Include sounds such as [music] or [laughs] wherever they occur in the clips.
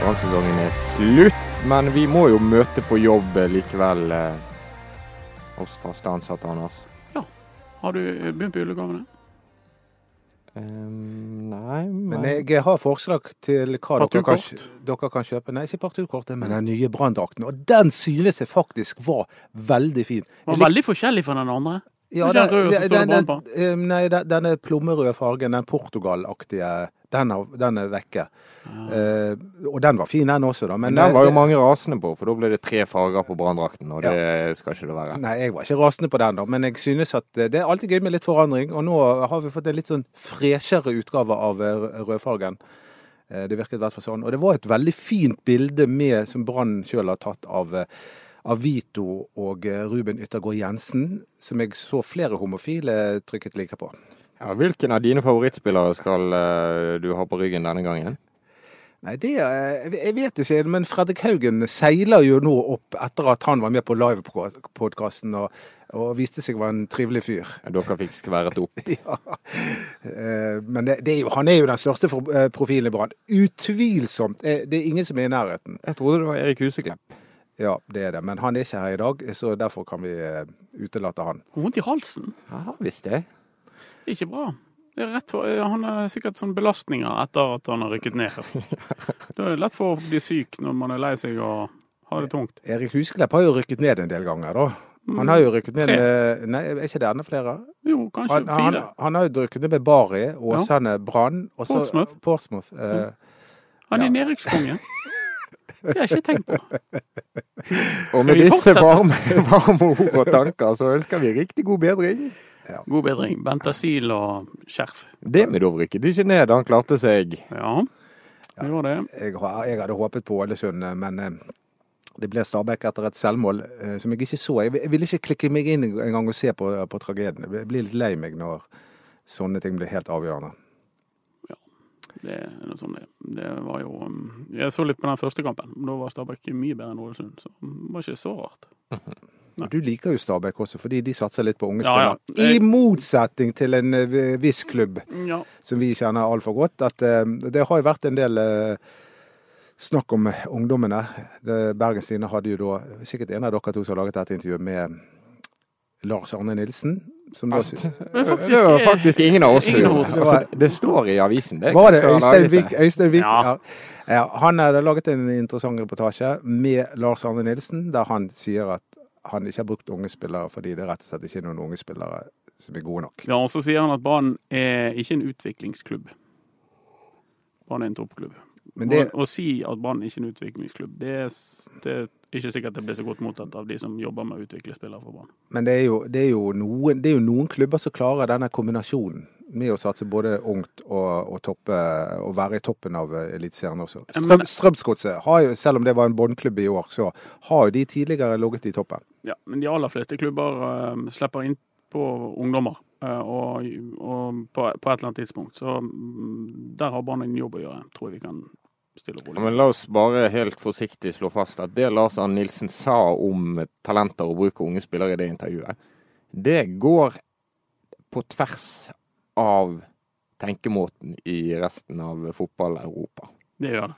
Brannsesongen er slutt, men vi må jo møte på jobb likevel, eh, oss faste ansatte, Anders. Ja. Har du begynt på julegavene? Um, nei, Men men jeg har forslag til hva dere kan, dere kan kjøpe. Nei, ikke parturkortet, men den nye branndrakten. Og den synes jeg faktisk var veldig fin. Var Jeg lik- veldig forskjellig fra den andre. Ja, den røde den, den, eh, nei, den- denne plommerøde fargen, den Portugal-aktige, den, den er vekke. Eh, og den var fin, den også, da. Men Men, den var jo eh, mange rasende på, for da ble det tre farger på branndrakten, og det skal ikke det være. Nei, jeg var ikke rasende på den, da. Men jeg synes at det er alltid gøy med litt forandring. Og nå har vi fått en litt sånn freshere utgave av rødfargen. Uh, Det virket i hvert fall sånn. Og det var et veldig fint bilde med, som Brann sjøl har tatt av, eh, av Vito og eh, Ruben Yttergård Jensen, som jeg så flere homofile trykket like på. Ja, hvilken av dine favorittspillere skal eh, du ha på ryggen denne gangen? Nei, det eh, Jeg vet ikke, men Fredrik Haugen seiler jo nå opp etter at han var med på livepodkasten og, og viste seg å være en trivelig fyr. Dere fikk skværet opp. [laughs] Ja. Men det, det er jo, han er jo den største profilen i Brann. Utvilsomt. Det er ingen som er i nærheten. Jeg trodde det var Erik Huseklepp. Ja, det er det. Men han er ikke her i dag, så derfor kan vi eh, utelate han. Vondt i halsen. Ja, visst det. Ikke bra. Det er rett for, han har sikkert sånn belastninger etter at han har rykket ned. [laughs] Da er det lett for å bli syk når man er lei seg og har det tungt. Erik Husklepp har jo rykket ned en del ganger, da. Han har jo rykket ned med Nei, er ikke det enda flere? Jo, kanskje Han, han, fire. han har jo rykket ned med Bari, Åsane, Brann og så Portsmouth. Portsmouth. Eh, Han er ja. nedrykkskonge. [laughs] Det har jeg ikke tenkt på. [laughs] Og med disse varme, [laughs] varme ord og tanker, så ønsker vi riktig god bedring. God bedring. Bentasil og skjerf. Demidov rykket ikke ned, han klarte seg. Ja, det gjorde det. jeg, jeg hadde håpet på Ålesund, men eh, det ble Stabæk etter et selvmål eh, som jeg ikke så. Jeg, ville ikke klikke meg inn en gang og se på, på tragedien. Jeg blir litt lei meg når sånne ting blir helt avgjørende. Det sånn det. Det var jo um, Jeg så litt på den første kampen. Da var Stabæk mye bedre enn Ålesund, så det var ikke så rart. Nei. Du liker jo Stabæk også, fordi de satser litt på unge Ja, ja. spillere. I motsetning til en eh, viss klubb Ja. som vi kjenner altfor godt. At eh, det har jo vært en del eh, snakk om ungdommene. Bergens Tidende hadde jo da sikkert en av dere to som har laget dette intervjuet med Lars Arne Nilsen. Som da, Men faktisk, det var faktisk ingen av oss. Ingen av oss. det. var, det står i avisen. Det. var det Øystein Vik? Øystein Vik Ja. ja. Han hadde laget en interessant reportasje med Lars Arne Nilsen, der han sier at han ikke har brukt unge spillere fordi det rett og slett ikke er noen unge spillere som er gode nok. Ja, og så sier han at Brann er ikke en utviklingsklubb. Brann er en toppklubb. Men det, Å si at Brann ikke er en utviklingsklubb, det er, det er ikke sikkert det blir så godt mottatt av de som jobber med å utvikle spillere for Brann. Men det er, jo, det, er jo noen, det er jo noen klubber som klarer denne kombinasjonen med å satse både ungt og, og, toppe, og være i toppen av eh, Eliteserien også. Strøm, Strømsgodset selv om det var en båndklubb i år, så har jo de tidligere ligget i toppen. Ja, men de aller fleste klubber uh, slipper inn på ungdommer eh, og, og på, på et eller annet tidspunkt. Så mm, der har Brann en jobb å gjøre, tror jeg vi kan stille Ja, rolig. men la oss bare helt forsiktig slå fast at det Lars Arne Nilsen sa om talenter og bruk av unge spillere i det intervjuet, det går på tvers av tenkemåten i resten av fotball-Europa. Det gjør det.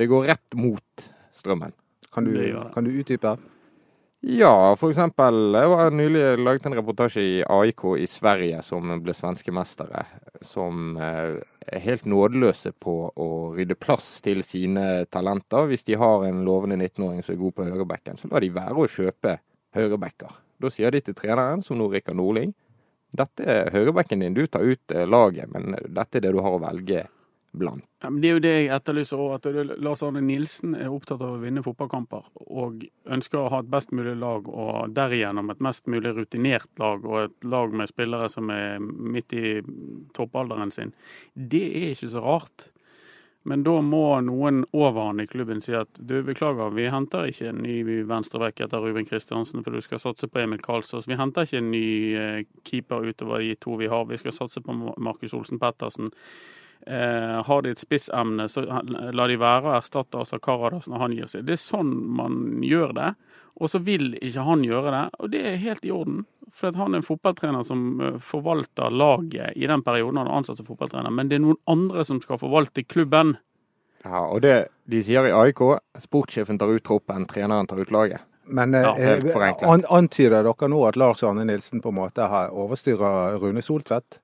Det går rett mot strømmen. Kan du, Det det. kan du utdype? Ja, for eksempel. Jeg var nylig laget en reportasje i AIK i Sverige, som ble svenske mestere. Som eh, er helt nådeløse på å rydde plass til sine talenter. Hvis de har en lovende 19-åring som er god på høyrebekken, så lar de være å kjøpe høyrebekker. Da sier de til treneren, som nå Rikard Nordling, dette er høyrebekken din, du tar ut eh, laget, men dette er det du har å velge blant. Ja, det er jo det jeg etterlyser òg. At Lars Arne Nilsen er opptatt av å vinne fotballkamper. Og ønsker å ha et best mulig lag, og derigjennom et mest mulig rutinert lag. Og et lag med spillere som er midt i toppalderen sin. Det er ikke så rart. Men da må noen over han i klubben si at du, beklager, vi henter ikke en ny venstreback etter Ruben Kristiansen, for du skal satse på Emil Karlsås. Vi henter ikke en ny eh, keeper utover de to vi har. Vi skal satse på Markus Olsen Pettersen. Eh, har de et spissemne, så la de være å erstatte Asa Karadas når han gir seg. Det er sånn man gjør det. Og så vil ikke han gjøre det, og det er helt i orden. For at han er en fotballtrener som eh, forvalter laget i den perioden han er ansatt som fotballtrener. Men det er noen andre som skal forvalte klubben. Ja, og det de sier i AIK, sportssjefen tar ut troppen, treneren tar ut laget. Men Ja, eh, an, antyder dere nå at Lars Arne Nilsen på en måte overstyrer Rune Soltvedt?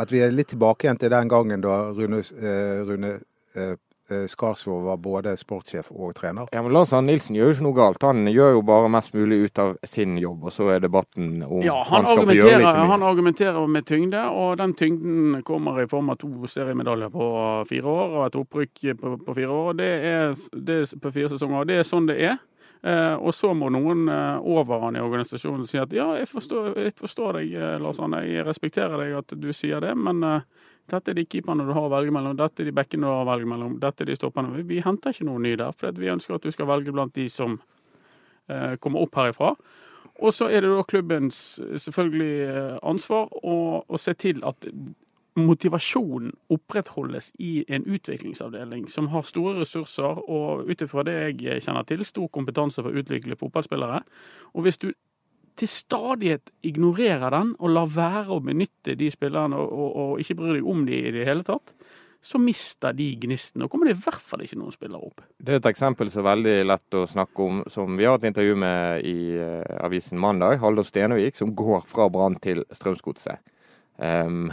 At vi er litt tilbake igjen til den gangen da Rune, eh, Rune eh, eh, Skarsvåg var både sportssjef og trener? Ja, men Lars Arne Nilsen gjør jo ikke noe galt. Han gjør jo bare mest mulig ut av sin jobb, og så er debatten om Ja, han, han, skal få gjøre litt mye. han argumenterer med tyngde, og den tyngden kommer i form av to seriemedaljer på fire år og et opprykk på, på fire år. Det er, det er på fire sesonger. og Det er sånn det er. Eh, og så må noen eh, over han i organisasjonen si at ja, jeg forstår, jeg forstår deg, eh, Lars Arne. Jeg respekterer deg at du sier det, men dette er de keeperne du har å velge mellom, dette er de bekkene du har å velge mellom, dette er de stopperne. Vi, vi henter ikke noen ny der, for vi ønsker at du skal velge blant de som kommer opp herifra. Og så er det da klubbens selvfølgelig ansvar å, å se til at motivasjonen opprettholdes i en utviklingsavdeling som har store ressurser og ut ifra det jeg kjenner til, stor kompetanse for å utvikle fotballspillere. Og hvis du til stadighet ignorerer den og lar være å benytte de spillerne og, og, og ikke bryr deg om de i det hele tatt, så mister de gnisten. Og kommer det i hvert fall ikke noen spillere opp. Det er et eksempel som er veldig lett å snakke om, som vi har et intervju med i eh, avisen Mandag. Haldor Stenevik, som går fra Brann til Strømsgodset. [laughs] Um,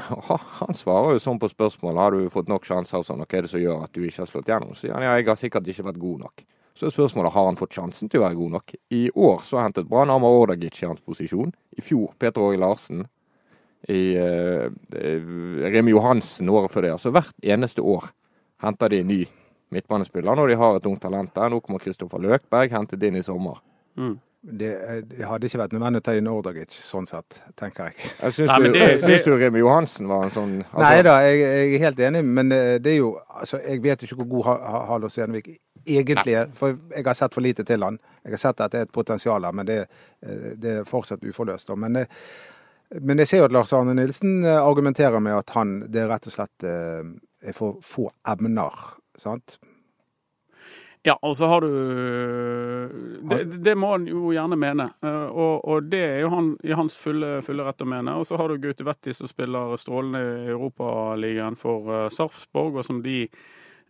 han svarer jo sånn på spørsmål har du fått nok sjanser sånn, og hva er det som gjør at du ikke har slått gjennom. Så sier han ja, jeg har sikkert ikke vært god nok. Så er spørsmålet har han fått sjansen til å være god nok. I år så hentet Brann Amar Ordagic i hans posisjon. I fjor Peter Åge Larsen. I uh, Remi Johansen året før det. Altså hvert eneste år henter de en ny midtbanespiller når de har et ungt talent der. Nå kommer Kristoffer Løkberg hentet inn i sommer. Mm. Det, det hadde ikke vært nødvendig å ta inn Ordagic, sånn sett, tenker jeg. Jeg syns, Nei, men du, det- syns du Remi Johansen var en sånn altså, Nei da, jeg, jeg er helt enig, men eh, det er jo altså, Jeg vet jo ikke hvor god Ha- Ha- Halvor egentlig er, for jeg har sett for lite til han. Jeg har sett at det er et potensial her, men det, eh, det er fortsatt uforløst. da. Men, eh, men jeg ser jo at Lars Arne Nilsen argumenterer med at han det er rett og slett er for få emner. sant? Ja, og så har du Det, det må han jo gjerne mene, eh, og, og det er jo han i hans fulle, fulle rett å mene. Og så har du Gaute Vetti som spiller strålende i Europaligaen for uh, Sarpsborg, og som de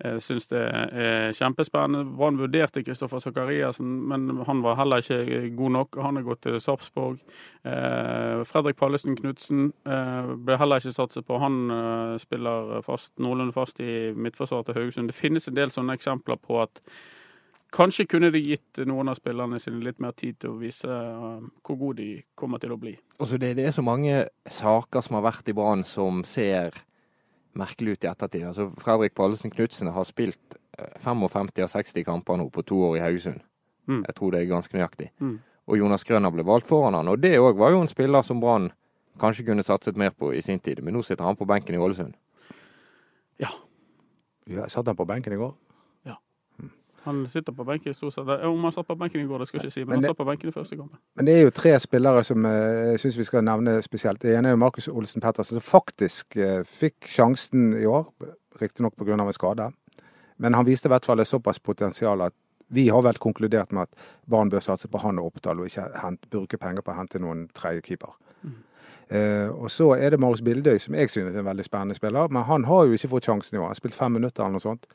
uh, syns det er kjempespennende. Brann vurderte Kristoffer Sakariassen, men han var heller ikke god nok. Han er gått til Sarpsborg. Eh, Fredrik Pallesen Knutsen eh, ble heller ikke satset på. Han eh, spiller fast, noenlunde fast i midtforsvaret til Haugesund. Det finnes en del sånne eksempler på at Kanskje kunne de gitt noen av spillerne sine litt mer tid til å vise eh, hvor gode de kommer til å bli. Altså det, det er så mange saker som har vært i Brann som ser merkelig ut i ettertid. Altså Fredrik Pallesen Knutsen har spilt eh, 55 av 60 kamper nå på to år i Haugesund. Mm. Jeg tror det er ganske nøyaktig. Mm. Og Jonas Grønner ble valgt foran han. Og det òg var jo en spiller som Brann kanskje kunne satset mer på i sin tid. Men nå sitter han på benken i Ålesund. Ja, Ja, satt han på benken i går? Han sitter på benken i stort sett. Eh, Om han satt på benken i går, det skal jeg ikke si, men, Men det- han satt på benken i første kamp. Men det er jo tre spillere som eh, jeg syns vi skal nevne spesielt. Det ene er jo Markus Olsen Pettersen, som faktisk eh, fikk sjansen i år. Riktignok pga. en skade. Men han viste i hvert fall såpass potensial at vi har vel konkludert med at Brann bør satse på han og Oppdal, og ikke hent, bruke penger på å hente noen tredje keeper. Eh, og så er det Marius Bildøy, som jeg synes er en veldig spennende spiller. Men han har jo ikke fått sjansen i år. Han har spilt fem minutter eller noe sånt.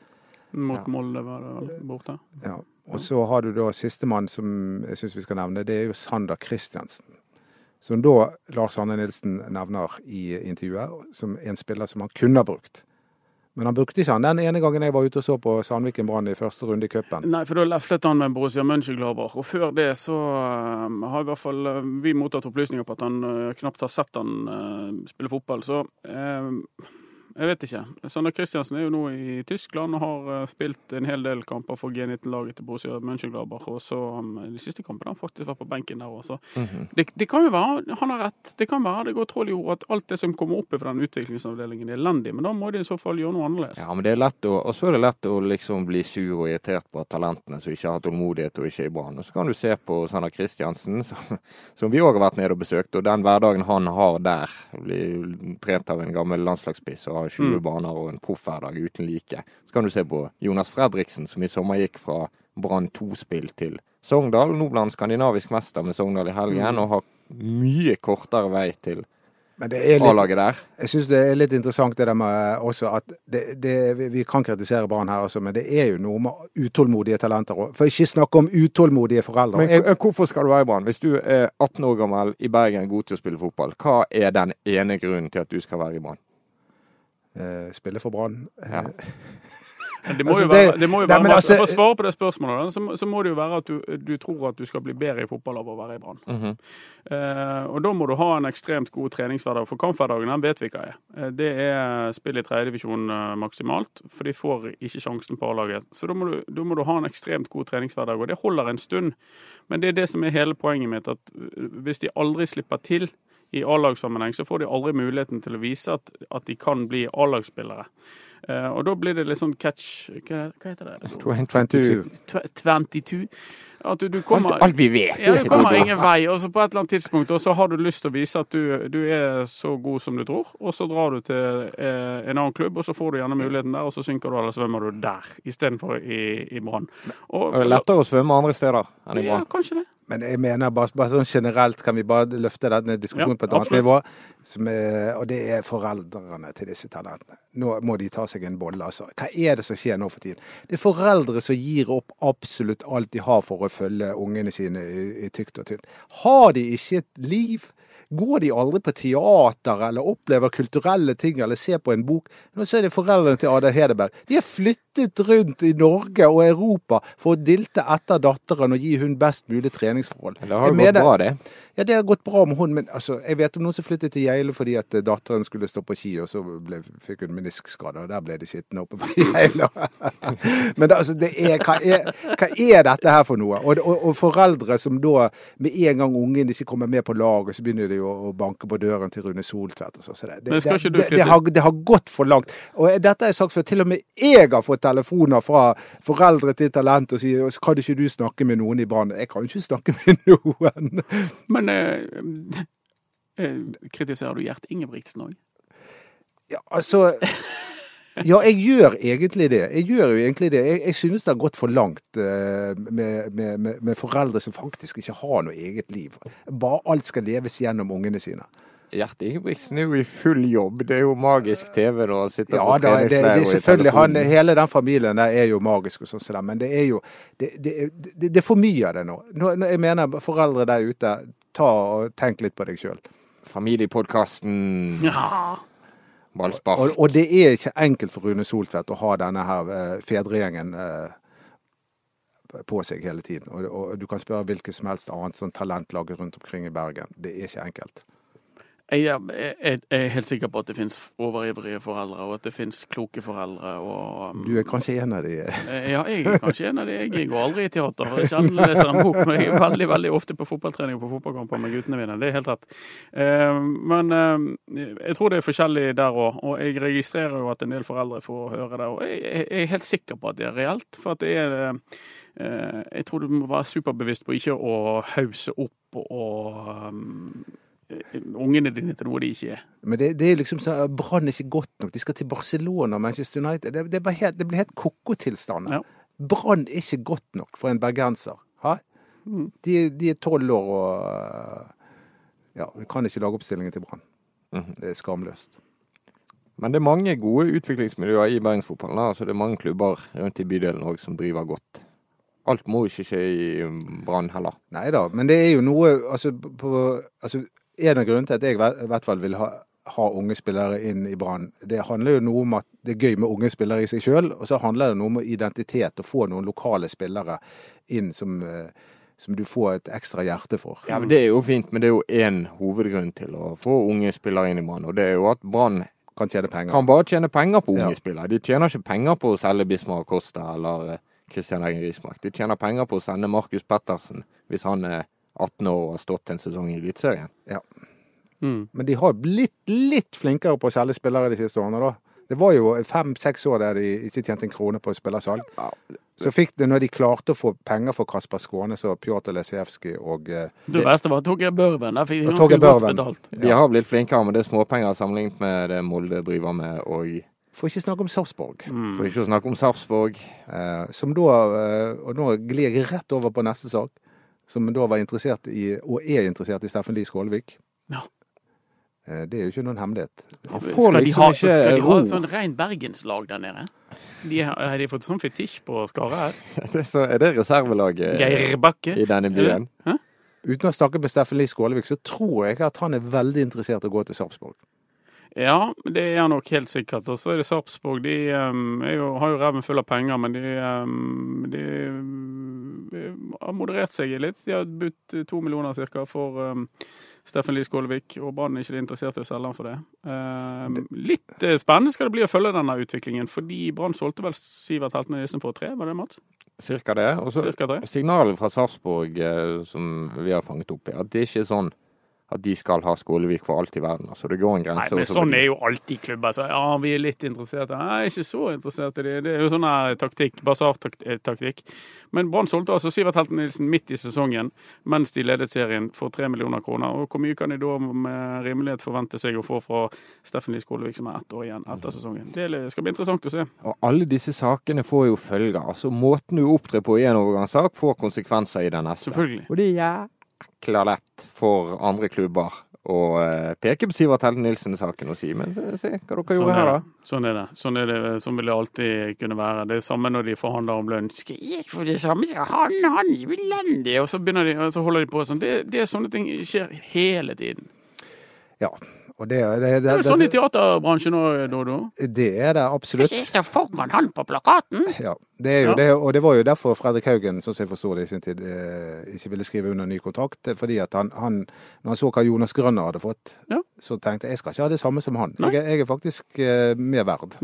Mot. Molde var det borte. Ja. Og så har du da sistemann som jeg syns vi skal nevne, det er jo Sander Christiansen. Som da Lars Arne Nilsen nevner i intervjuet, som en spiller som han kunne ha brukt. Men han brukte ikke han den ene gangen jeg var ute og så på Sandviken Brann i første runde i cupen. Nei, for da leflet han med Borussia Mönchengladbach. Og før det så eh, har i hvert fall eh, vi mottatt opplysninger på at han eh, knapt har sett han spille fotball. Så eh, Jeg vet ikke. Sander Kristiansen er jo nå i Tyskland og har eh, spilt en hel del kamper for G19-laget til Borussia Mönchengladbach. Og så um, de siste kampene har han faktisk vært på benken der også. Mhm. det, det kan jo være han har rett. Det kan være det går troll i ord at alt det som kommer opp fra den utviklingsavdelingen er elendig. Men da må de i så fall gjøre noe annerledes. Ja, men det er lett å, og så er det lett å liksom bli sur og irritert på talentene som ikke har tålmodighet og ikke er i Brann. Og så kan du se på Sander Kristiansen, [laughs] som, som vi òg har vært nede og besøkt, og den hverdagen han har der. Blir trent av en gammel landslagsspiss og har 20 Mm. baner og en proffhverdag uten like. Så kan du se på Jonas Fredriksen, som i sommer gikk fra Brann 2-spill til Sogndal. Nå ble han skandinavisk mester med Sogndal i helgen, Mm. og har mye kortere vei til Men det er litt, A-laget der. jeg syns det er litt interessant det der med også at det, det, vi- Vi kan kritisere Brann her også, men det er jo noe med utålmodige talenter òg. For ikke snakke om utålmodige foreldre. Men Jeg, hvorfor skal du være i Brann? Hvis du er 18 år gammel i Bergen, god til å spille fotball, hva er den ene grunnen til at du skal være i Brann? Eh, spiller for Brann. Ja. [laughs] Det må Altså, det- være, det må jo være nei, altså- For å svare på det spørsmålet, så, så må det jo være at du, du tror at du skal bli bedre i fotball av å være i Brann. Mhm. Eh, og da må du ha en ekstremt god treningshverdag. For kamphverdagen den vet vi hva er. Eh, det er spill i tredjedivisjon eh, maksimalt, for de får ikke sjansen på A-laget. Så da må, du, da må du ha en ekstremt god treningshverdag, og det holder en stund. Men det er det som er hele poenget mitt, at eh, hvis de aldri slipper til i A-lagssammenheng, så får de aldri muligheten til å vise at, at de kan bli A-lagsspillere. Eh, og da blir det litt sånn catch Hva, hva heter det? 22. 22? At du, du Alt, kommer alt vi vet. ja, du kommer ingen vei. Og så på et eller annet tidspunkt og så har du lyst til å vise at du, du er så god som du tror, og så drar du til eh, en annen klubb, og så får du gjerne muligheten der, og så synker du eller svømmer du der istedenfor i, i Brann. Og- Det er lettere å svømme andre steder enn i Brann. Ja, kanskje det. Men jeg mener bare, bare sånn generelt kan vi bare løfte denne diskusjonen Ja, på et annet absolutt. nivå. Som er, og det er foreldrene til disse talentene. Nå må de ta seg en bolle, altså. Hva er det som skjer nå for tiden? Det er foreldre som gir opp absolutt alt de har for å følge ungene sine i, i tykt og tynt. Har de ikke et liv? Går de aldri på teater eller opplever kulturelle ting eller ser på en bok? Nå så er det foreldrene til Ada Hedeberg. De har flyttet rundt i Norge og Europa for å dilte etter datteren og gi hun best mulig treningsforhold. Det har gått bra, det. Ja, det har gått bra med hun, men altså, jeg vet om noen som flyttet til Geilo fordi at eh, datteren skulle stå på ski, og så ble, fikk hun meniskskade, og der ble de sittende oppe på [laughs] Geilo. men det, altså, det er, hva, er, hva er dette her for noe? Og, og, og foreldre som da, med en gang ungen ikke kommer med på laget, så begynner de å, å banke på døren til Rune Soltvedt og så. så det, det, det, det, har, det har gått for langt. Og dette har jeg sagt før, til og med jeg har fått telefoner fra foreldre til talent og sier kan ikke du snakke med noen i Brann? Jeg kan jo ikke snakke med [laughs] noen. Men eh, kritiserer du Gjert Ingebrigtsen òg? Ja, altså Ja, jeg gjør egentlig det. Jeg gjør jo egentlig det. Jeg, jeg synes det har gått for langt eh, med, med, med, med foreldre som faktisk ikke har noe eget liv. Bare alt skal leves gjennom ungene sine. Gjert Ingebrigtsen er jo i full jobb. Det er jo magisk TV når han sitter Ja på da, det, det er selvfølgelig han. Hele den familien der er jo magisk og sånn, som det, men det er jo det, det, det, det er for mye av det nå. nå. nå- Jeg mener foreldre der ute, ta og tenk litt på deg sjøl. Familiepodkasten Ja. Ballspark. Og, og det er ikke enkelt for Rune Soltvedt å ha denne her eh, fedregjengen eh, på seg hele tiden. Og, og du kan spørre hvilket som helst annet sånn talentlag rundt omkring i Bergen. Det er ikke enkelt. Jeg er, jeg, er helt sikker på at det finnes overivrige foreldre, og at det finnes kloke foreldre. Og, um, Du er kanskje en av de. Eh, Ja, jeg er kanskje en av de. Jeg går aldri i teater. Jeg sjelden leser en bok, men jeg er veldig veldig ofte på fotballtrening og på fotballkamper med guttene mine. Det er helt rett. Eh, Men eh, jeg tror det er forskjellig der òg. Og jeg registrerer jo at en del foreldre får høre det. Og jeg jeg er helt sikker på at det er reelt. For at det er Jeg tror du må være superbevisst på ikke å hause opp og um, ungene dine til noe de ikke er. Men det, det er liksom sånn Brann er ikke godt nok. De skal til Barcelona og Manchester United. Det, det, bare helt, det blir helt ko-ko-tilstand. Ja. Brann er ikke godt nok for en bergenser. Ha? Mm. De, de er tolv år og Ja, vi kan ikke lage oppstillingen til Brann. Mhm. Det er skamløst. Men det er mange gode utviklingsmiljøer i bergensfotballen. Altså, det er mange klubber rundt i bydelen òg som driver godt. Alt må ikke skje i Brann heller. Nei da, men det er jo noe altså, på, altså, En av grunnene til at jeg i hvert fall vil ha, ha unge spillere inn i Brann, det handler jo noe om at det er gøy med unge spillere i seg sjøl, og så handler det noe om identitet, å få noen lokale spillere inn som, eh, som du får et ekstra hjerte for. Ja, men Det er jo fint, men det er jo én hovedgrunn til å få unge spillere inn i Brann. Og det er jo at Brann kan tjene penger. Kan bare tjene penger på unge Ja. spillere. De tjener ikke penger på å selge Bismar Costa eller eh, Christian Egen Rismark. De tjener penger på å sende Markus Pettersen hvis han er 18 år og har stått en sesong i Eliteserien. Mm. Men de har blitt litt flinkere på å selge spillere de siste årene, da. Det var jo fem-seks år der de ikke tjente en krone på spillersalg. Ja. Så fikk det, når de klarte å få penger for Kasper Skånes og Pjotr Lesijevskij og eh, Det verste var Torgeir Børven. Der fikk de ganske godt betalt. De har blitt flinkere, men det er småpenger sammenlignet med det Molde driver med. Og For ikke snakke om Sarpsborg. Mm. for ikke å snakke om Sarpsborg. Eh, som da eh, Og nå glir jeg rett over på neste sak. Som da var interessert i, og er interessert i Steffen Lie Skålvik. Ja. Eh, det er jo ikke noen hemmelighet. Han får Skal de liksom ha, ikke skal de ha et sånn rent bergenslag der nede? De, har har de fått sånn fetisj på Skara her? [laughs] Det er, så, er det reservelaget Geir Bakke? i denne byen? Hæ? Uten å snakke med Steffen Lie Skålevik, så tror jeg at han er veldig interessert i å gå til Sarpsborg. Ja, det er nok helt sikkert. Og så er det Sarpsborg. De um, jo, har jo reven full av penger, men de, um, de de, har moderert seg litt. De har budt to millioner ca. for um, Steffen Lie Skålevik, og Brann er ikke interessert i å selge han for det. Um, litt eh, spennende skal det bli å følge denne utviklingen, fordi Brann solgte vel Sivert Heltene Nissen for tre, var det Mats? Cirka det. Og så signalet fra Sarpsborg eh, som vi har fanget opp, er at det ikke er sånn at de skal ha Skålevik for alt i verden. Altså, det går en grense. Nei, men sånn er jo alltid klubber. Så, ja, vi er litt interesserte. Nei, ikke så interessert i det. Det er jo sånn taktikk, basartaktikk. Men Brann solgte altså Sivert Helten Nilsen midt i sesongen, mens de ledet serien for tre millioner kroner. Og hvor mye kan de da med rimelighet forvente seg å få fra Steffen Lie Skålevik, som er ett år igjen etter sesongen? Det skal bli interessant å se. Og alle disse sakene får jo følger. Altså, måten du opptrer på i en overgangssak, får konsekvenser i den neste. Selvfølgelig. Og det er jækla lett for andre klubber å eh, peke på Sivert Helde Nilsen-saken og si Men se, se hva dere gjorde her, er da. Sånn er det. Sånn, er det. sånn vil det alltid kunne være. Det er samme når de forhandler om lønn. Skal jeg få det samme som han? Han er elendig! Og så, de, og så holder de på sånn. Det, det er sånne ting skjer hele tiden. Ja. Og det, det, det, Det er jo sånn i teaterbransjen òg, Dodo. det er det absolutt. Ikke foran han på plakaten. Ja, det er jo Ja. det, og det var jo derfor Fredrik Haugen, sånn som jeg forsto det i sin tid, eh, ikke ville skrive under ny kontrakt. eh, Fordi at han, han når han så hva Jonas Grønner hadde fått, Ja. så tenkte jeg jeg skal ikke ha det samme som han. Jeg, jeg er faktisk eh, mer verd.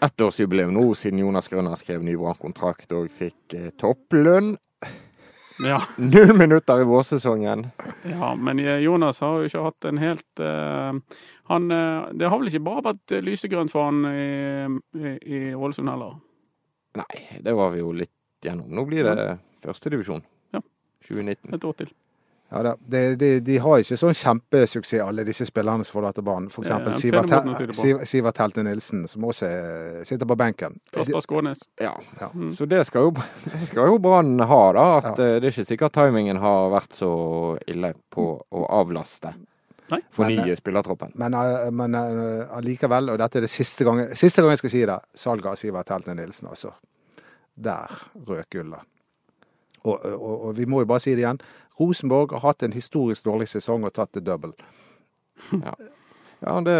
Ettårsjubileum nå siden Jonas Grønner skrev ny brannkontrakt og fikk eh, topplønn. Ja. [laughs] Null minutter i vårsesongen. ja, men eh, Jonas har jo ikke hatt en helt uh, han, eh, Det har vel ikke bare vært lysegrønt for han i, i, i Ålesund heller. Nei, det var vi jo litt gjennom. Nå blir det førstedivisjon. Ja. 2019. Et år til. Ja, da. De, de, de har ikke sånn kjempesuksess, alle disse spillerne som forlater banen. For eksempel Sivert, Helte Nilsen, som også er, sitter på benken. Kasper Skånes. Ja. Ja. Mm. Så det skal jo, [laughs] det skal jo Brann ha, da. At Ja. eh, det er ikke sikkert timingen har vært så ille på å avlaste. Nei. Fornye spillertroppen. Men, eh, men eh, allikevel, og dette er det siste gang, siste gang jeg skal si det, salget av Sivert Helte Nilsen, altså. Der røk gullet. Og, og, og vi må jo bare si det igjen. Rosenborg har hatt en historisk dårlig sesong og tatt det double. [laughs] Ja, det,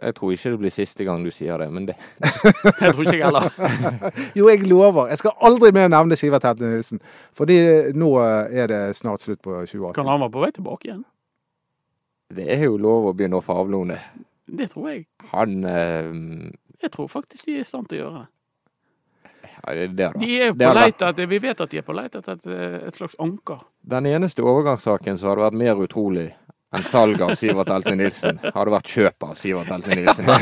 jeg tror ikke det blir siste gang du sier det, men det [laughs] Jeg tror ikke jeg heller. [laughs] Jo, jeg lover. Jeg skal aldri mer nevne Sivert Hedne Nilsen. Fordi nå er det snart slutt på 2018. Kan han være på vei tilbake igjen? Det er jo lov å begynne å favlone. det. Det tror jeg. Han eh, Jeg tror faktisk de er i stand til å gjøre det. Det, er. De er på leit etter, Vi vet at de er på leit etter et, et slags anker. Den eneste overgangssaken som hadde vært mer utrolig enn salg av Sivert Elte Nilsen, hadde vært kjøp av Sivert Elte Nilsen. [laughs]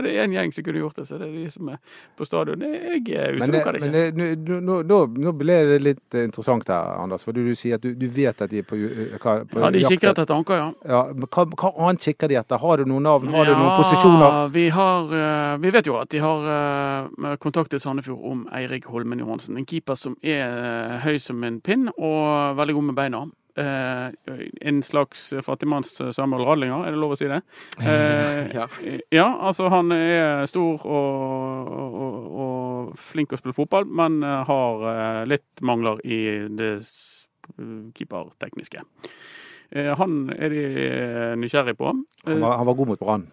Er det, én en gjeng som kunne gjort det, så det er de som er på stadion. Jeg eh, det, utelukker det men ikke. det, nå, nå, nå, ble det litt eh, interessant her, Anders. For du, du sier at du, du vet at de er på, eh, hva, på Ja, de jakt kikker etter tanker, ja. Ja, men hva, hva annet kikker de etter? Har du noen navn? Har du noen posisjoner? Vi, har, vi vet jo at de har kontaktet Sandefjord om Eirik Holmen Johansen. En keeper som er høy som en pinn og veldig god med beina. Eh, en slags fattigmanns Samuel Radlinger, er det lov å si det? Eh, [laughs] Ja. ja, altså han er stor og, og, og flink å spille fotball, men eh, har eh, litt mangler i det keepertekniske. Eh, Han er de eh, nysgjerrig på. Eh, Han var, han var god mot Brann.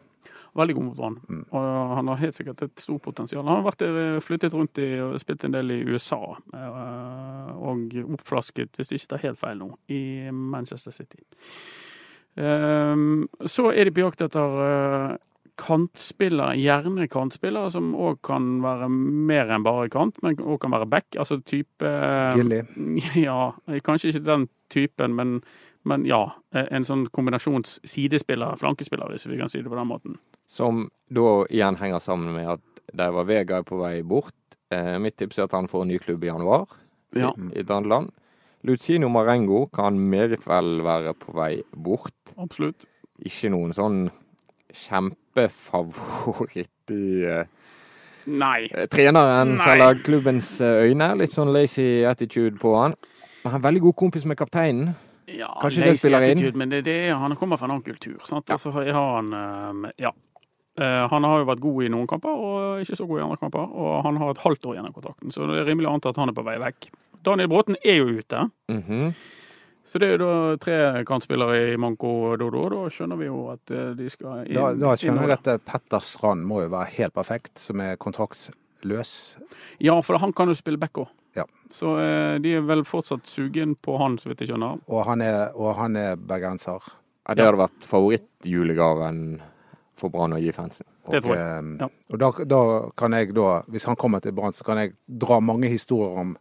Veldig god mot Brann. Mm. Og han har helt sikkert et stort potensial. Han har vært der, flyttet rundt i og spilt en del i USA. eh, Og oppflasket, hvis jeg ikke tar helt feil nå, i Manchester City. Ehm, Så er de på jakt etter eh, kantspillere, gjerne kantspillere, som òg kan være mer enn bare kant, men òg kan være back. Altså type Gilly. [laughs] Ja, kanskje ikke den typen, men, men ja. En sånn kombinasjons sidespiller, flankespiller, hvis vi kan si det på den måten. Som da igjen henger sammen med at der var Vegard på vei bort. Eh, mitt tips er at han får en ny klubb i januar Ja. i, et annet land. Lucino Marengo kan meget vel være på vei bort. Absolutt. Ikke noen sånn kjempefavoritt i eh, Nei. trenerens Nei. eller klubbens eh, øyne. Litt sånn lazy attitude på han. Men han er veldig god kompis med kapteinen. Ja, Kanskje det spiller inn? Men det, det, han kommer fra en annen kultur. Sant? Ja. Altså, har han, eh, ja. Eh, han har jo vært god i noen kamper, og ikke så god i andre kamper. Og han har et halvt år igjen av kontrakten, så det er rimelig å anta at han er på vei vekk. Daniel Bråten er jo ute, Mhm. så det er jo da tre kantspillere i Manko Dodo. og Da skjønner vi jo at eh, de skal inn. Da, da skjønner vi at Petter Strand må jo være helt perfekt, som er kontraktsløs. Ja, for han kan jo spille back òg. Ja. Så eh, de er vel fortsatt sugen på han, så vidt jeg skjønner. Og han er, og han er bergenser. Ja, det hadde vært favorittjulegaven for Brann å gi fansen. Det tror jeg. eh, Ja. Og da, da kan jeg da, hvis han kommer til Brann, så kan jeg dra mange historier om,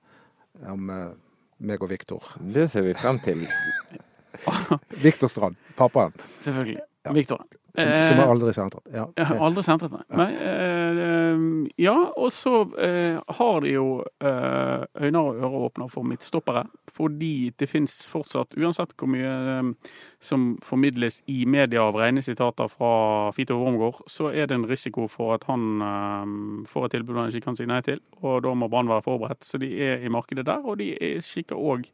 om eh, meg og Viktor. Det ser vi frem til. [laughs] Viktor Strand, pappaen, Selvfølgelig. Ja. Victor. Som, Eh, som er aldri sentret. Ja. Aldri sentret. Nei, eh, eh, ja, og så eh, har de jo eh, øyne og ører åpne for midtstoppere. Fordi det fins fortsatt, uansett hvor mye eh, som formidles i media av rene sitater fra Fito Wormgård, så er det en risiko for at han eh, får et tilbud han ikke kan si nei til. Og da må Brann være forberedt. Så de er i markedet der, og de er kikker òg,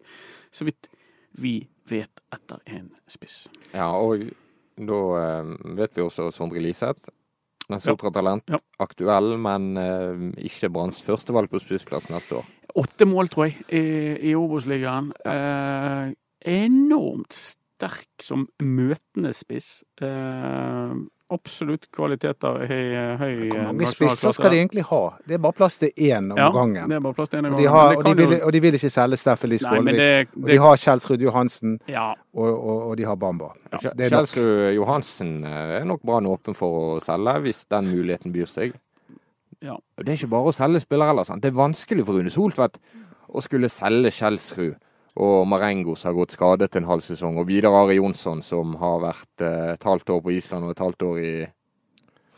så vidt vi vet, etter en spiss. Ja, og da eh, vet vi også Sondre Liseth. En Sotra-talent. Ja. Aktuell, men eh, ikke Branns førstevalg på spissplass neste år. Åtte mål, tror jeg, i, i Obos-ligaen. Eh, enormt sterk som møtende spiss. Eh, absolutt kvaliteter i høy Hvor eh, mange spisser skal de egentlig ha? Det er bare plass til én om Ja, gangen. det er bare plass til én Og gangen. de, har, og, de vil, og de vil ikke selge Steffen Lie Skålvik. Skålevik. Og de har Kjelsrud Johansen, Ja. og, og, og de har Bamba. Nok. Kjelsrud Johansen eh, er nok Brann åpen for å selge, hvis den muligheten byr seg. Ja. Det er ikke bare å selge spillere heller. sant? Det er vanskelig for Rune Soltvedt å skulle selge Kjelsrud og Marengos har gått skadet en halv sesong, og Vidar Ari Jonsson som har vært eh, et halvt år på Island og et halvt år i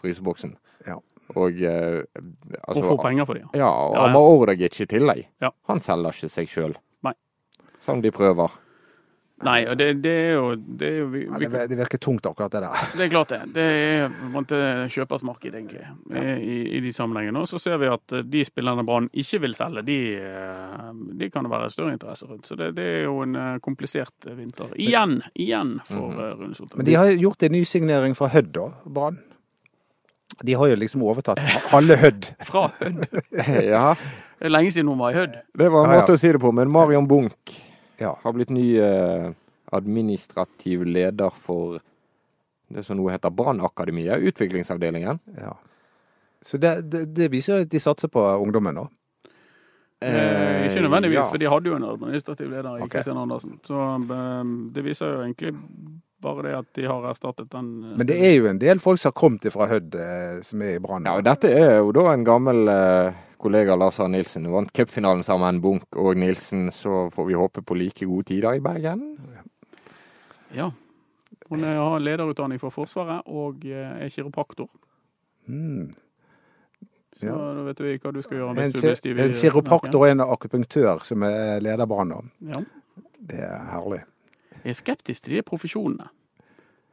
fryseboksen. Ja. Og eh, Og få penger for det. ja. Ja, og Ja, ja. Amar Ordagic i tillegg. Ja. Han selger ikke seg sjøl. Selv om de prøver. Nei, og det, det er jo, det er jo vi, Ja, vi, det, det virker tungt, akkurat det der. Det er klart det. Det er på en måte kjøpers marked, egentlig, i, i de sammenhengene. Og så ser vi at eh, de spillerne Brann ikke vil selge, de, eh, de kan det være større interesse rundt. Så det, det er jo en eh, komplisert vinter. Igjen, igjen for mm -hmm. Rune Soltvedt. Men de har gjort en nysignering fra Hødd, da, Brann. De har jo liksom overtatt halve Hødd. [laughs] Fra Hødd. [laughs] ja, Det er lenge siden hun var i Hødd. det var en Ja, ja. måte å si det på. Men Marion Bunch Ja. har blitt ny eh, administrativ leder for det som nå heter Brannakademiet, utviklingsavdelingen. ja. Så det, det, det viser at de satser på ungdommen, da. Eh, ikke nødvendigvis, ja. for de hadde jo en administrativ leder i Kristian okay. Andersen. Så eh, det viser jo egentlig bare det at de har erstattet den. eh, Men det er jo en del folk som har kommet fra Hødd, eh, som er i Brann. Ja, og dette er jo da en gammel eh, kollega Lars Arne Nilsen. Vant cupfinalen sammen, Bunk og Nilsen. Så får vi håpe på like gode tider i Bergen. Ja. Hun er- har lederutdanning for Forsvaret og eh, er kiropraktor. Mm. Så Ja. da vet vi hva du skal gjøre. En, du blir stiv i en kiropraktor og en akupunktør som er leder Brann. Ja. Det er herlig. Jeg er skeptisk til de profesjonene.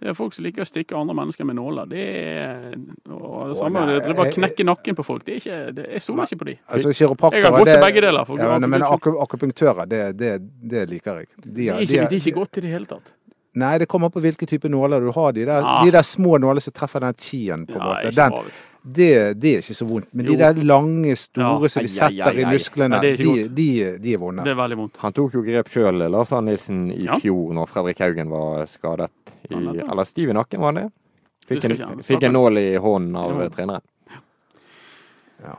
Det er folk som liker å stikke andre mennesker med nåler. Det er og det samme, det jeg- og knekke nakken på folk. Det er ikke, det, jeg stoler ikke på de. Altså, Jeg har gått til det- begge deler. Ja, men akupunktører, det, det, det liker jeg. De de er- de ikke, er- de er ikke godt i det hele tatt. Nei, det kommer på hvilke type nåler du har. De der, ja. de der små nålene som treffer den chien, på en Ja, måte. Den, det, det er ikke så vondt. Men Jo. de der lange, store Ja. som de setter i musklene, Nei, er de, de, de er vonde. Det er veldig vondt. Han tok jo grep sjøl, Lars Arne Nilsen, i Ja. fjor når Fredrik Haugen var skadet. I, eller stiv i nakken, var det? Fikk en, fikk en nål i hånden av treneren. Ja.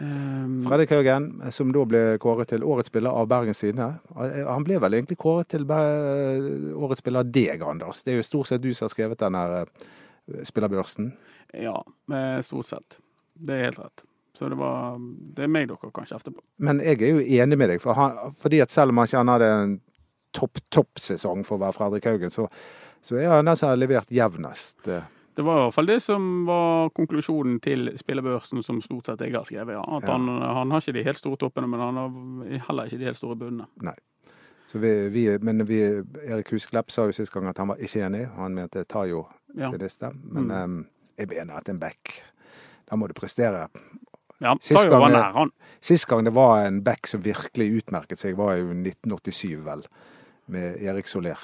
Um, Fredrik Haugen, som da ble kåret til årets spiller av Bergens Tidende. Han ble vel egentlig kåret til Ber- årets spiller av deg, Anders. Det er jo stort sett du som har skrevet denne eh, spillerbørsen. Ja, eh, stort sett. Det er helt rett. Så det var Det er meg dere kan kjefte på. Men jeg er jo enig med deg, for han, fordi at selv om han ikke hadde en topp-topp-sesong for å være Fredrik Haugen, så, så er han den som har levert jevnest. Det var i hvert fall det som var konklusjonen til spillebørsen, som stort sett jeg har skrevet. Ja. At Ja. han, han har ikke de helt store toppene, men han har heller ikke de helt store bunnene. Så vi, vi, men vi, Erik Husklepp sa jo sist gang at han var ikke enig. Han mente Tayo Ja, til liste. Men Mm. um, jeg mener at en back Da må du prestere. ja Sist gang var nær, han. Sist gang det var en back som virkelig utmerket seg, var jo 1987, vel. Med Erik Soler.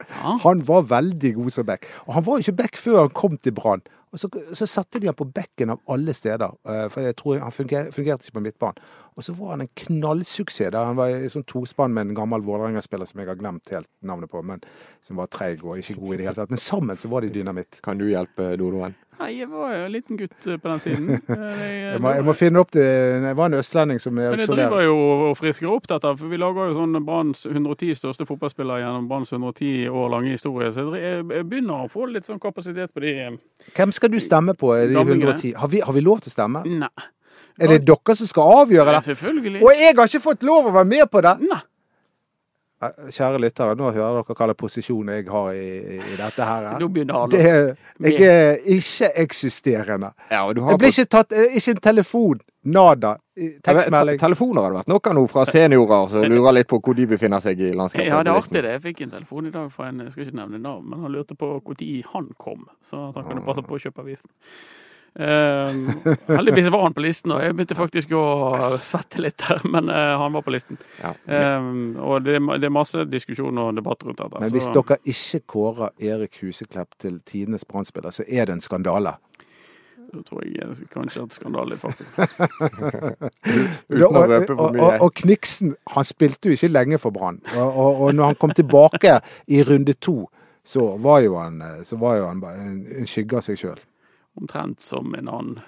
Ja. Han var veldig god som back. Og han var ikke back før han kom til Brann. Og så, så satte de han på bekken av alle steder, eh, for jeg tror han funger, fungerte ikke på midtbanen. Og så var han en knallsuksess der han var i sånn tospann med en gammel Vålerenga-spiller som jeg har glemt helt navnet på, men som var treig og ikke god i det hele tatt. Men sammen så var de dynamitt. Kan du hjelpe Dodoen? Nei, jeg var jo en liten gutt eh, på den tiden. [laughs] Eh, Jeg, Jeg må, jeg må finne opp det Jeg var en østlending som Men jeg driver jo og frisker opp dette, for vi lager jo sånn Branns 110 største fotballspillere gjennom Branns 110 år lange historie. Så jeg jeg begynner å få litt sånn kapasitet på de eh, Hvem skal du stemme på i de 110? Har vi, har vi lov til å stemme? Nei. Er det dere som skal avgjøre det? Ja, selvfølgelig. Og jeg har ikke fått lov å være med på det! Nei. Eh, Kjære lyttere, nå hører dere hva slags posisjon jeg har i, i dette her. Nå begynner han Det, å jeg er ikke-eksisterende. Ja, og du har Jeg blir ikke tatt eh, Ikke en telefon. Nada. Tekstmelding. Telefoner har det vært noe nå fra seniorer som [laughs] lurer litt på hvor de befinner seg i landskapet. Ja, det er artig det. Jeg fikk en telefon i dag fra en, jeg skal ikke nevne navn, men han lurte på når han kom, så at han kunne passe på å kjøpe avisen. Um, heldigvis var han på listen, og jeg begynte faktisk å svette litt der, men uh, han var på listen. Ja. Um, og det, er- det er masse diskusjon og debatt rundt dette. Men hvis så- dere ikke kårer Erik Huseklepp til tidenes Brann-spiller, så er det en skandale. Da tror jeg eh, kanskje at skandalen litt [laughs] faktum. Uten å røpe for mye. og, og Kniksen han spilte jo ikke lenge for Brann. Og, og, og når han kom tilbake i runde to, så var jo han, eh, så var jo han en, en skygge av seg sjøl. Omtrent som en annen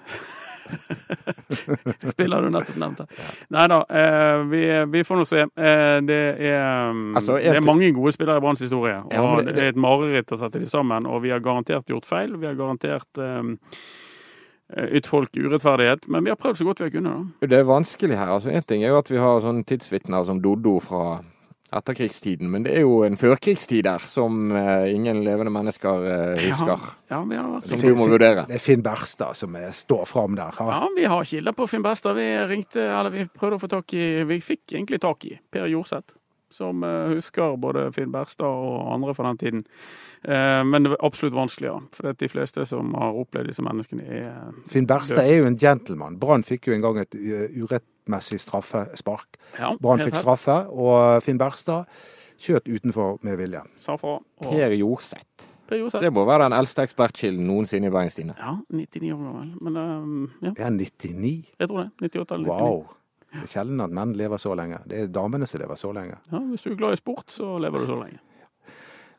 [laughs] spiller du nettopp nevnte. Nei da, eh, vi, vi får nå se. Eh, det, er, um, Altså, det er mange gode spillere i Branns historie. Og Ja, men det- det, er et mareritt å sette de sammen. Og vi har garantert gjort feil. Vi har garantert eh, ytt folk urettferdighet. Men vi har prøvd så godt vi har kunnet. da. Det er vanskelig her. altså En ting er jo at vi har sånne tidsvitner som Doddo fra etterkrigstiden, men det er jo en førkrigstid der som uh, ingen levende mennesker uh, husker. Ja, vi har vært Som du må vurdere. Det er Finn Berstad som er, står fram der. Ha. Ja, vi har kilder på Finn Berstad. Vi ringte, eller vi prøvde å få tak i Vi fikk egentlig tak i Per Jorseth, som eh, husker både Finn Berstad og andre fra den tiden. Eh, men det var absolutt vanskelig, ja. For de fleste som har opplevd disse menneskene, er Finn Berstad er jo en gentleman. Brann fikk jo en gang et uh, urettmessig straffespark. ja, Brann fikk straffe, og Finn Berstad skjøt utenfor med vilje. Sa fra. Og Per Jorseth. Det må være den eldste ekspertkilden noensinne i Bergenstine. Ja, 99 år gammel. Men um, ja, Det er 99. jeg tror det. 98 eller 99. Wow. Det er sjelden at menn lever så lenge. Det er damene som lever så lenge. Ja, hvis du er glad i sport, så lever du så lenge.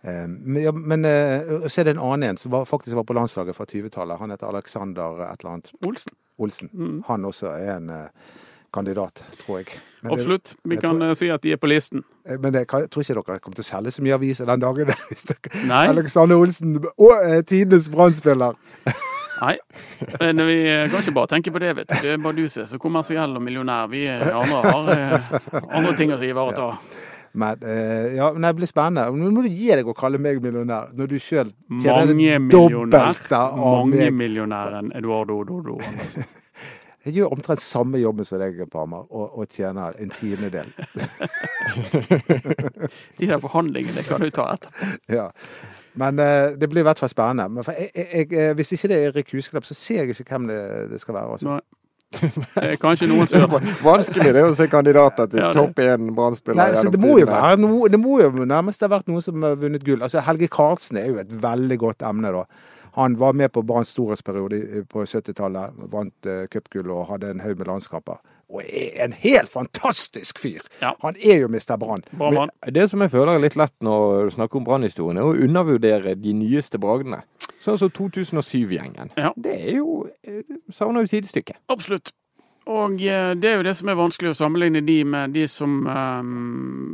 Eh, Men, ja, men eh, så er det en annen en som var, faktisk var på landslaget fra 20-tallet. Han heter Alexander et eller annet Olsen. Olsen. Mm. Han også er en eh, kandidat, tror jeg. Men, Absolutt. Vi jeg kan tror- eh, si at de er på listen. eh, men jeg, jeg tror ikke dere kommer til å selge så mye aviser den dagen. [laughs] Hvis dere, Nei. Alexander Olsen, og eh, tidenes Brann-spiller. [laughs] Nei, men vi kan ikke bare tenke på det, vet du. Det er bare du som er så kommersiell og millionær. Vi andre har eh, andre ting å ivareta. [laughs] Men eh, ja, men det blir spennende. Nå må du gi deg å kalle meg millionær, når du sjøl tjener Mange det dobbelte av meg. Mangemillionæren Eduardo Dodo Andersen. Jeg gjør omtrent samme jobben som deg, Parmar, og, og tjener en tiendedel. [laughs] De der forhandlingene kan du ta etterpå. [laughs] Ja. Men uh, det blir i hvert fall spennende. Men jeg, jeg, jeg, hvis ikke det er Erik Husklepp, så ser jeg ikke hvem det, det skal være. Også. Nei. [laughs] Eh, Kanskje noen som. Vanskelig det å se kandidater til Ja, det- topp én Brann-spiller. Nei, så gjennom det må jo være det må jo nærmest ha vært noen som har vunnet gull. Altså Helge Karlsen er jo et veldig godt emne, da. Han var med på Branns storhetsperiode på 70-tallet, vant uh, cupgull og hadde en haug med landskamper. Og er en helt fantastisk fyr! Ja. Han er jo Mr. Brann. Det som jeg føler er litt lett når du snakker om Brann-historien, er å undervurdere de nyeste bragdene. Sånn som 2007-gjengen. Ja. Det er jo eh, Savner jo sidestykke. Absolutt. Og eh, det er jo det som er vanskelig å sammenligne de med de som eh,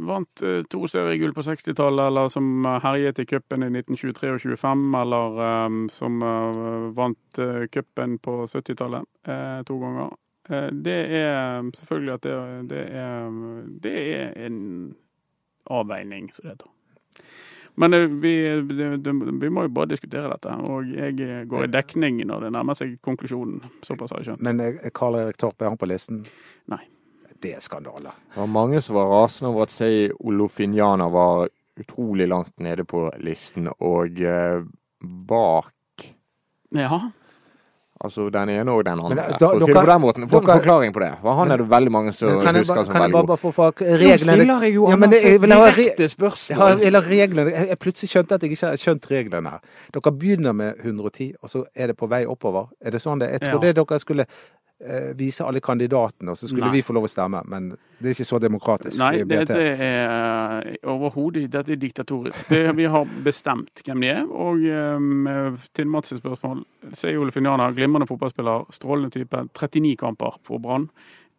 vant eh, to seriegull på 60-tallet, eller som herjet i cupen i 1923 og 25, eller eh, som eh, vant cupen på 70-tallet eh, to ganger. Eh, det er selvfølgelig at det, det, er, det er en avveining, som det heter. Men eh, vi, vi må jo bare diskutere dette, og jeg går i dekning når det nærmer seg konklusjonen. Såpass har jeg skjønt. Men eh, Karl Erik Torp, er han på listen? Nei. Det er skandale. Det var mange som var rasende over at Sei Olofinjana var utrolig langt nede på listen, og eh, bak Ja. Altså den ene og den andre. Da- for å si det på den måten. Få en forklaring på det. For han er det veldig mange som husker kan jeg, bare- som kan jeg veldig god. fra Nå reglene stiller jeg jo Ja, men det- jeg vil ha direkte Jeg har, spørsmål. eller reglene, jeg, jeg plutselig skjønte at jeg ikke har skjønt reglene her. Dere begynner med 110, og så er det på vei oppover. Er det sånn det Jeg Ja. trodde dere skulle eh, vise alle kandidatene, og så skulle Nei. vi få lov å stemme. Men det er ikke så demokratisk. Nei, dette er eh, overhodet Dette er diktatorisk. Det, vi har bestemt hvem de er. Og um, til Mats spørsmål, spørsmål er Ole Finjana, glimrende fotballspiller, strålende type. 39 kamper for Brann.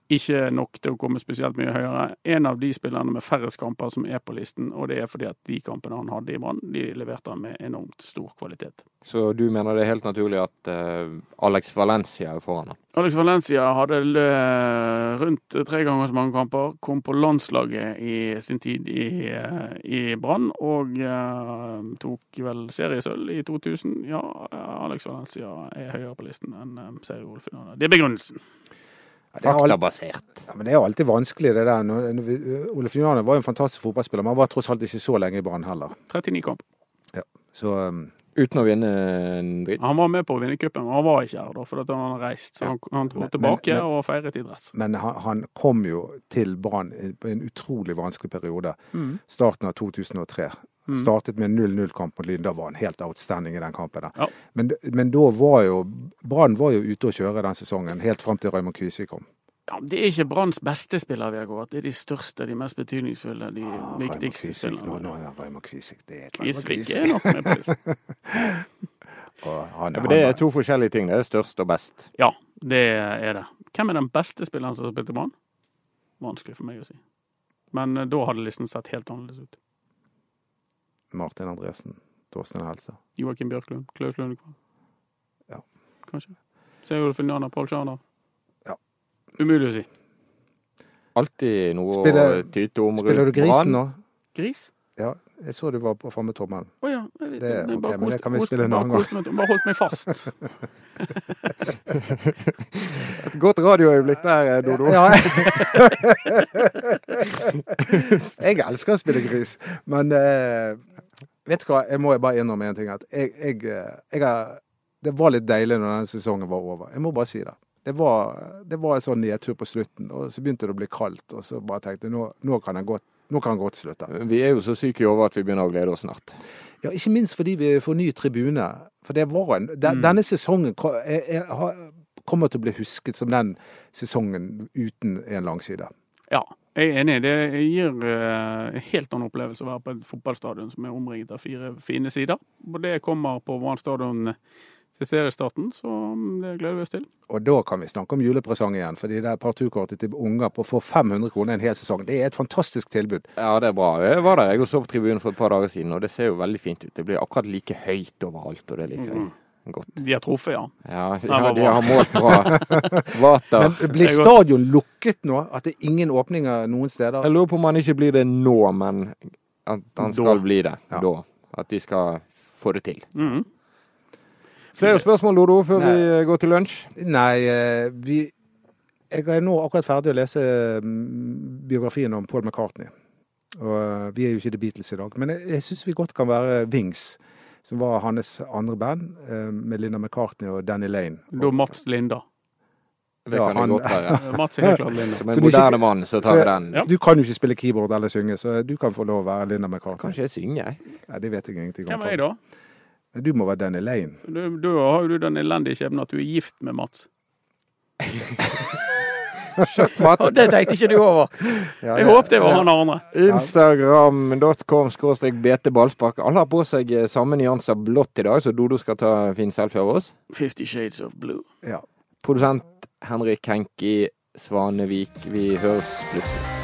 Ikke nok til å komme spesielt mye høyere. En av de spillerne med færrest kamper som er på listen, og det er fordi at de kampene han hadde i Brann, de leverte han med enormt stor kvalitet. Så du mener det er helt naturlig at uh, Alex Valencia er foran ham? Alex Valencia hadde lø- rundt tre ganger så mange kamper. Kom på landslaget i sin tid i, eh, i Brann og uh, tok vel seriesølv i 2000. Ja, Alex Valencia er høyere på listen enn Seier Olfinane. Det er begrunnelsen. Ja, det er al- Faktabasert. Ja, men det er jo alltid vanskelig, det der. Når- når Ole Finjane var jo en fantastisk fotballspiller, men han var tross alt ikke så lenge i Brann heller. 39 kamp. Ja, Så um, Uten å vinne en dritt. Han var med på å vinne cupen, men han var ikke her da, fordi han hadde reist. Så han, han dro Men- tilbake men- og feiret i dress. Men han, han kom jo til Brann i- en utrolig vanskelig periode. Mm. Starten av 2003. Mm. Startet med 0-0-kamp mot Lyn. Da var han helt outstanding i den kampen. der. Ja. Men, men da var jo Brann var jo ute å kjøre den sesongen, helt fram til Raymond Kvisvik kom. Ja, det er ikke Branns beste spillere, gått. Det er de største, de mest betydningsfulle, de Ah, viktigste Kvisvik, nå, spillerne. nå er Raymond Kvisvik det er Kvisvik er nok med på listen. [laughs] Han, Ja, men det er to forskjellige ting. Det er størst og best. Ja, det er det. Hvem er den beste spilleren som har spilt i Brann? Vanskelig for meg å si. Men eh, da hadde listen sett helt annerledes ut. Martin Andresen, Torstein Helse. Joakim Bjørklund, Klaus Lundekvam. Ja. Kanskje. Seolf Njana, Paul Sjarner. Ja. Umulig å si. Alltid noe Spiller- å tyte om Spiller du Grisen nå? Gris? Ja, jeg så du var på framme tommelen. Å ja. Det, vet, Det bare men det kan vi spille en annen gang. meg- Bare holdt meg fast. [laughs] Et godt radioøyeblikk der, eh, Dodo. Ja. [laughs] jeg elsker å spille gris, men uh, vet du hva, jeg må bare innrømme en ting. At jeg, jeg, eh, jeg har, det var litt deilig når denne sesongen var over. Jeg må bare si det. Det var, det var en sånn nedtur på slutten, og så begynte det å bli kaldt. Og så bare tenkte jeg nå, nå kan jeg godt, nå kan han godt slutte. Vi er jo så syke i over at vi begynner å glede oss snart. Ja, ikke minst fordi vi får ny tribune. For det var en, de, Mm. Denne sesongen jeg, jeg, kommer til å bli husket som den sesongen uten en langside. Ja, jeg er enig. Det gir eh, en helt annen opplevelse å være på et fotballstadion som er omringet av fire fine sider. Og det kommer på Brann stadion til seriestarten, så det gleder vi oss til. Og da kan vi snakke om julepresang igjen. fordi det er parturkortet til unger på for 500 kroner en hel sesong, det er et fantastisk tilbud. Ja, det er bra. Jeg var der jeg og så på tribunen for et par dager siden, og det ser jo veldig fint ut. Det blir akkurat like høyt overalt, og det liker jeg godt. De har truffet, ja. Ja, ja de har målt bra. [laughs] Vater. Men blir stadion lukket nå? At det er ingen åpninger noen steder? Jeg lurer på om han ikke blir det nå, men at han skal Da. bli det Ja. da. At de skal få det til. Mhm. Flere spørsmål, Lodo, før Nei. vi går til lunsj? Nei, eh, vi Jeg er nå akkurat ferdig å lese mm, biografien om Paul McCartney. Og eh, vi er jo ikke The Beatles i dag, men jeg, jeg syns vi godt kan være Wings. Som var hans andre band, eh, med Linda McCartney og Danny Lane. Da Mats Linda. Det Ja, kan han- godt være. Eh, [laughs] Mats er helt klart Linda. [laughs] Som en moderne mann, så tar vi den. Ja. Du kan jo ikke spille keyboard eller synge, så du kan få lov å være Linda McCartney. Kanskje jeg synger, jeg. Nei, det vet jeg ingenting om. Hvem er jeg da? Du må være den. Du, du har jo du den elendige skjebnen at du er gift med Mats. [laughs] Sjakkmatt. Det tenkte ikke du over. Ja, Jeg håpet det var han andre. Instagram.com skråstrek BT Ballspark. Alle har på seg eh, samme nyanser blått i dag, så Dodo skal ta en fin selfie av oss. Fifty Shades of Blue. Ja. Produsent Henrik Henki Svanevik. Vi høres plutselig.